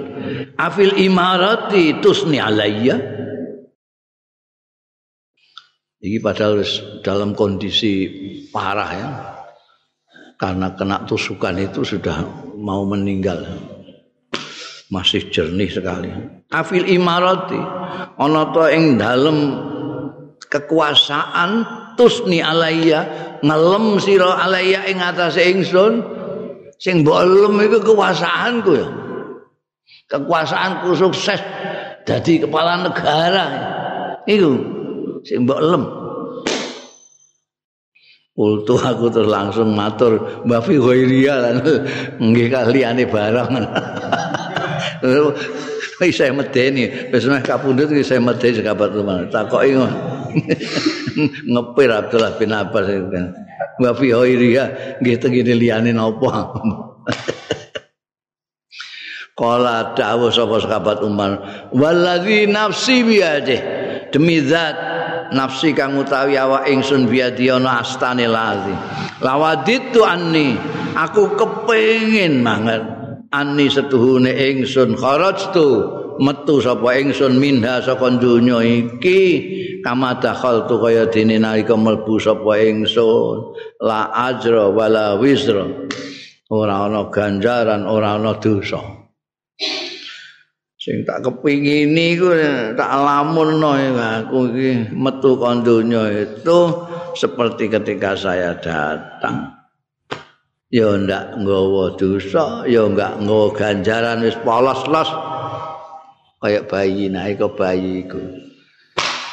Afil imarati tusni alayya. Ini padahal dalam kondisi parah ya. karena kena tusukan itu sudah mau meninggal masih jernih sekali. Afil imarati ana to ing dalem kekuasaan tusni alaiya ngelem sira alaiya ing atase ingsun sing mbok lem iku kekuasaanku ya. Kekuasaanku sukses dadi kepala negara. Iku sing mbok lem. Ultu aku terus langsung matur Mbak Fi Hoiria nggih kaliyane barang. Wis saya medeni, wis meh kapundhut iki saya medeni sekabat rumah. Takoki ngepir Abdullah bin Abbas kan. Mbak Fi Hoiria nggih tengene liyane napa? Kala dawuh sapa sekabat Umar, "Wallazi nafsi biade." Demi zat nafsi kang utawi awak ingsun biadi ana astane lazi lawaditu anni aku kepengin banget anni setuhune ingsun. Kharajtu metu sapa ingsun minha saka donya iki. Kama dakhaltu kaya dene nalika mlebu sapa ingsun. La ajra wala wisra ora ana ganjaran ora ana dosa. Sing tak kepingini iku tak lamunno aku iki metu kon itu seperti ketika saya datang ya ndak nggawa dosa ya enggak nggawa ganjaran wis polos-los. Kayak bayi naik ke bayi iku.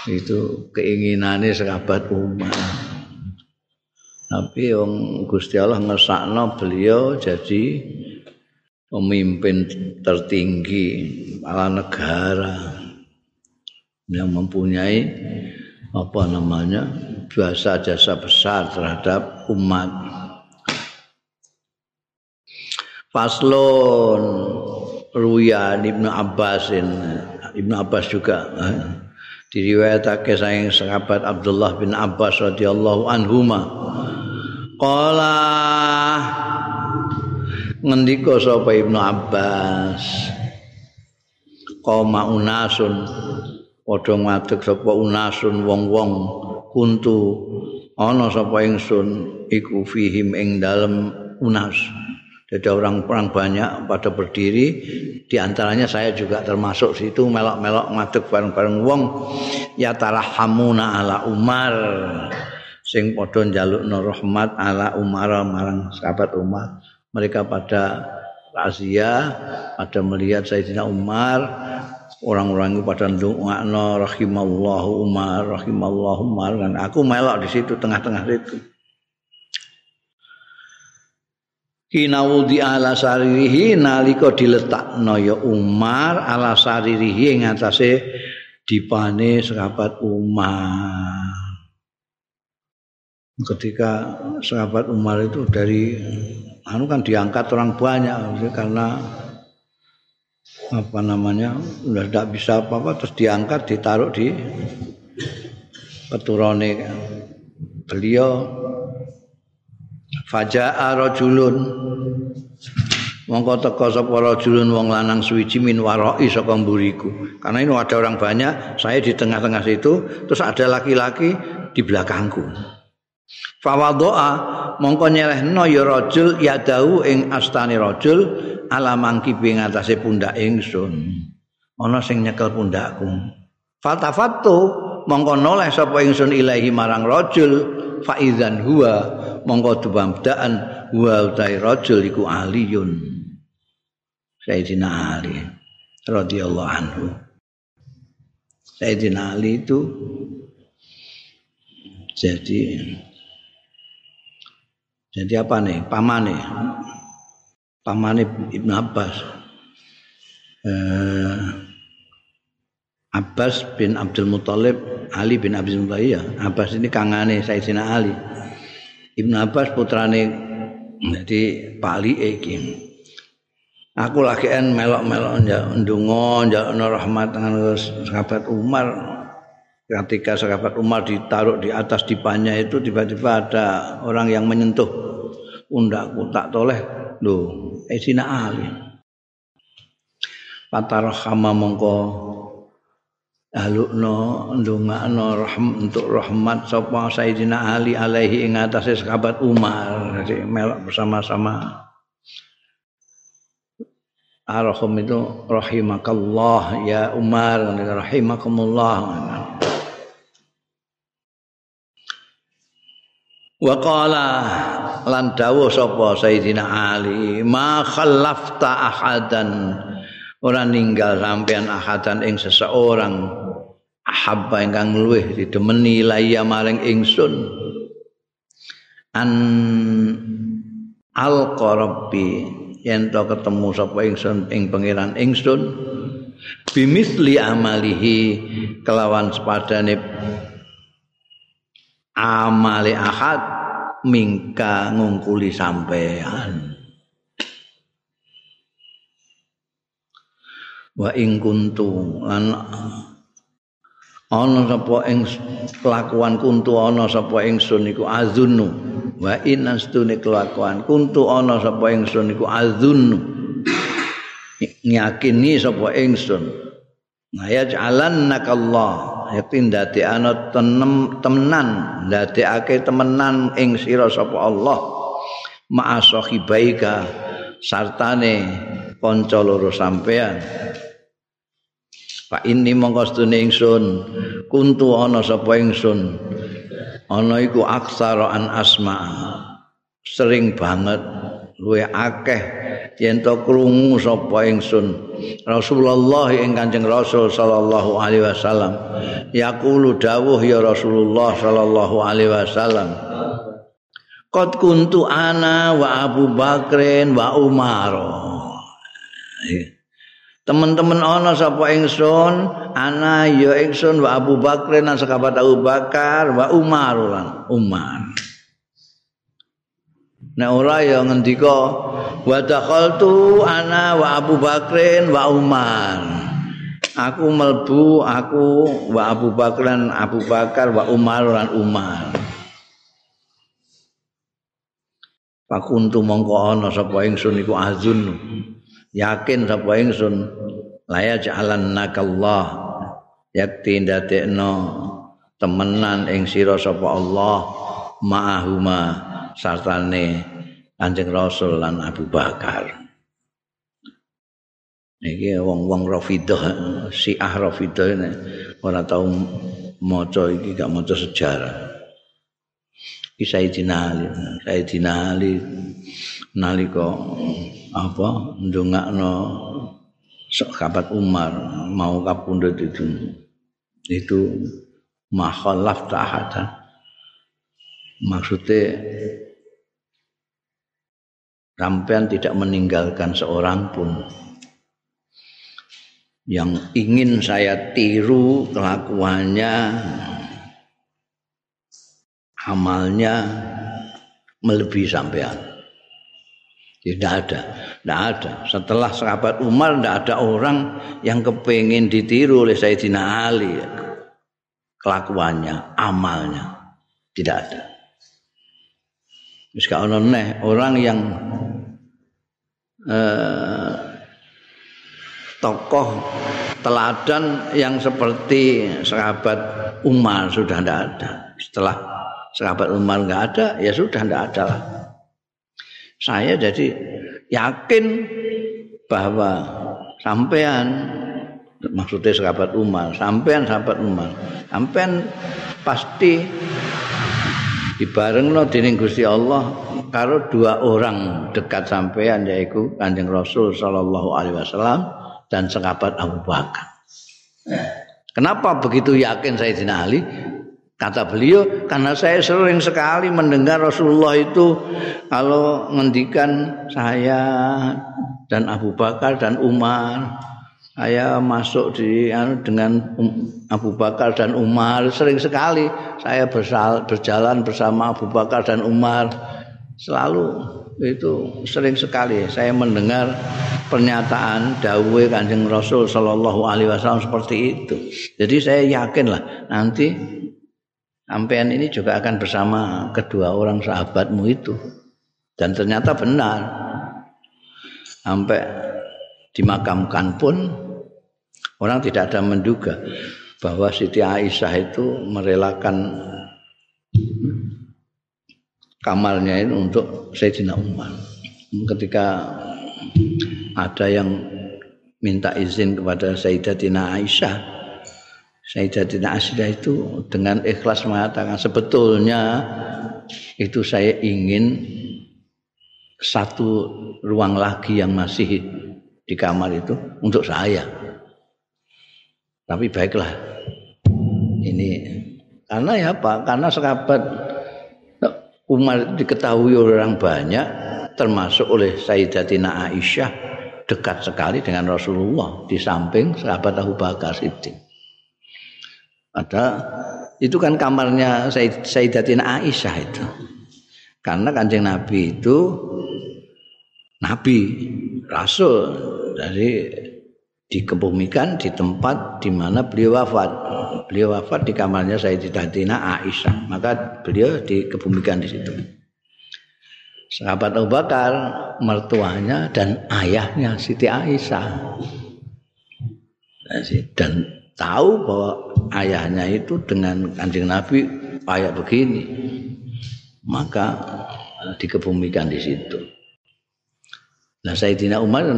Itu keinginannya sahabat umat. Tapi yang Gusti Allah ngesakno beliau jadi pemimpin tertinggi kepala negara. Yang mempunyai apa namanya jasa-jasa besar terhadap umat. Faslon Ruya Ibnu Abbasin Ibnu Abbas juga diriwayatake saking sahabat Abdullah bin Abbas radhiyallahu anhuma. Qala ngendika sapa Ibnu Abbas? Qoma unasun padha ngadeg sapa unasun wong-wong kuntu ana sapa ingsun iku fihim ing dalem unas jadi orang-orang banyak pada berdiri. Di antaranya saya juga termasuk situ melok-melok ngadeg bareng-bareng wong. Ya tarahamuna ala Umar. Sing padha njalukno rahmat ala Umar marang sahabat Umar. Mereka pada razia pada melihat Sayyidina Umar. Orang-orang itu pada ndongakno rahimallahu Umar rahimallahu Umar. Dan aku melok di situ tengah-tengah situ Kinawudi ala saririhi nalika diletakno ya Umar ala saririhi ing atase dipane sahabat Umar. Ketika sahabat Umar itu dari anu kan diangkat orang banyak karena apa namanya udah tidak bisa apa-apa terus diangkat ditaruh di keturone beliau faja'a rajulun mongko teka sapa rajulun wong lanang suwiji min waroi saka mburiku karena ini ada orang banyak saya di tengah-tengah situ terus ada laki-laki di belakangku Fawadoa mongko nyelehno ya rajul yadahu ing astane rajul ala mangkibi ngatasé pundak ingsun. Ana sing nyekel pundakku. Fatafattu mongko noleh sapa ingsun ilahi marang rajul faizan huwa mongko dubamdaan huwa utai rajul iku aliyun. Sayyidina Ali radhiyallahu anhu. Sayyidina Ali itu jadi Jadi apa nih? Pamane. Pamane Ibnu Abbas. Eh, Abbas bin Abdul Muthalib, Ali bin Abdul Muthalib ya. Abbas ini kangane Sayyidina Ali. Ibnu Abbas putrane jadi pali iki. Aku lagi en melok-melok ndonga njalukno rahmat dengan sahabat Umar ketika sahabat Umar ditaruh di atas dipanya itu tiba-tiba ada orang yang menyentuh pundakku tak toleh lho Esina Ali Patarahama mongko alukno ndongakno rahm untuk rahmat sapa Sayyidina Ali alaihi ing atase sahabat Umar. Jadi melok bersama-sama. Arham itu rahimakallah ya Umar rahimakumullah. Wa qala lan dawuh sapa Sayyidina Ali, ma khallafta ahadan. Ora ninggal sampean ahadan ing seseorang ahabba ingkang luweh didemeni laya maring ingsun. An al qarabbi yen to ketemu sapa ingsun ing pangeran ingsun bimisli amalihi kelawan sepadane amale ahad mingka ngungkuli sampean wa ing kuntu lan ana sapa ing kelakuan kuntu ana sapa ingsun iku azunnu. Wa in astune kelakuan kuntu ana sapa ingsun iku azunnu. Nyakini sapa ingsun ngaya jalan nakallah yakin dadi ana tenem temenan. Ndadekake temenan ing sira sapa Allah. Ma'a sahibaika sartane kanca loro sampean Pak ini mongko sedune ingsun kuntu ana sapa ingsun? Ana iku aksara an asma. Sering banget luwe akeh yen to krungu sapa ingsun. Rasulullah ing Kanjeng Rasul sallallahu alaihi wasallam. Yaqulu dawuh ya Rasulullah sallallahu alaihi wasallam Qad kuntu ana wa Abu Bakrin wa Umar Teman-teman ana sapa ingsun? Ana ya ingsun wa Abu Bakrin lan sekabat Abu Bakar wa Umar lan Umar. Nek ora ya ngendika wa dakhaltu ana wa Abu Bakrin wa Umar. aku melbu aku wa Abu Bakar Abu Bakar wa Umar dan Umar. Pakuntu mongko ana sapa ingsun iku azun yakin sapa ingsun laya jalan nakallah yakti ndadekno temenan ing sira sapa Allah ma'ahuma sartane Kanjeng Rasul lan Abu Bakar. Iki wong-wong Rafidah Syiah Rafidah ini ora tau maca iki gak maca sejarah. Iki Sayyidina Ali Sayyidina Ali nalika apa ndongakno sahabat Umar mau kapundhut itu itu mahalaf tahatan maksudnya sampean tidak meninggalkan seorang pun yang ingin saya tiru kelakuannya amalnya melebihi sampean tidak ada tidak ada setelah sahabat Umar tidak ada orang yang kepingin ditiru oleh Sayyidina Ali kelakuannya amalnya tidak ada Misalnya orang yang eh, tokoh teladan yang seperti sahabat Umar sudah tidak ada. Setelah sahabat Umar nggak ada, ya sudah tidak ada lah. Saya jadi yakin bahwa sampean maksudnya sahabat Umar, sampean sahabat Umar, sampean pasti dibarengno dening Gusti Allah karo dua orang dekat sampean yaitu Kanjeng Rasul sallallahu alaihi wasallam dan sahabat Abu Bakar. Kenapa begitu yakin Sayyidina Ali? Kata beliau, karena saya sering sekali mendengar Rasulullah itu kalau ngendikan saya dan Abu Bakar dan Umar, saya masuk di anu, dengan um, Abu Bakar dan Umar sering sekali saya berjalan bersama Abu Bakar dan Umar selalu itu sering sekali saya mendengar pernyataan dawuh Kanjeng Rasul sallallahu alaihi wasallam seperti itu. Jadi saya yakinlah nanti sampean ini juga akan bersama kedua orang sahabatmu itu. Dan ternyata benar. Sampai dimakamkan pun orang tidak ada menduga bahwa Siti Aisyah itu merelakan kamarnya ini untuk Sayyidina Umar. Ketika ada yang minta izin kepada Sayyidatina Aisyah, Sayyidatina Aisyah itu dengan ikhlas mengatakan sebetulnya itu saya ingin satu ruang lagi yang masih di kamar itu untuk saya. Tapi baiklah, ini karena ya apa? Karena sahabat Umar diketahui orang banyak termasuk oleh Sayyidatina Aisyah dekat sekali dengan Rasulullah di samping sahabat Abu Bakar Siddiq. Ada itu kan kamarnya Sayyidatina Aisyah itu. Karena kanjeng Nabi itu Nabi, Rasul dari dikebumikan di tempat di mana beliau wafat. Beliau wafat di kamarnya Sayyidatina Aisyah. Maka beliau dikebumikan di situ. Sahabat Abu Bakar, mertuanya dan ayahnya Siti Aisyah. Dan tahu bahwa ayahnya itu dengan kanjeng Nabi kayak begini. Maka dikebumikan di situ. Nah Sayyidina Umar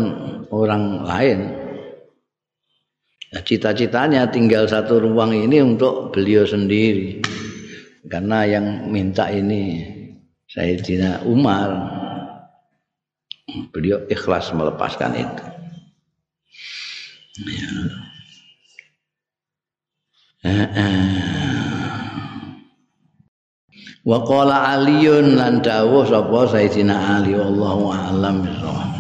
orang lain Nah, cita-citanya tinggal satu ruang ini untuk beliau sendiri. Karena yang minta ini Sayyidina Umar. Beliau ikhlas melepaskan itu. Ya. Wa qala Aliun lan dawuh sapa Sayyidina Ali wallahu a'lam bishawab.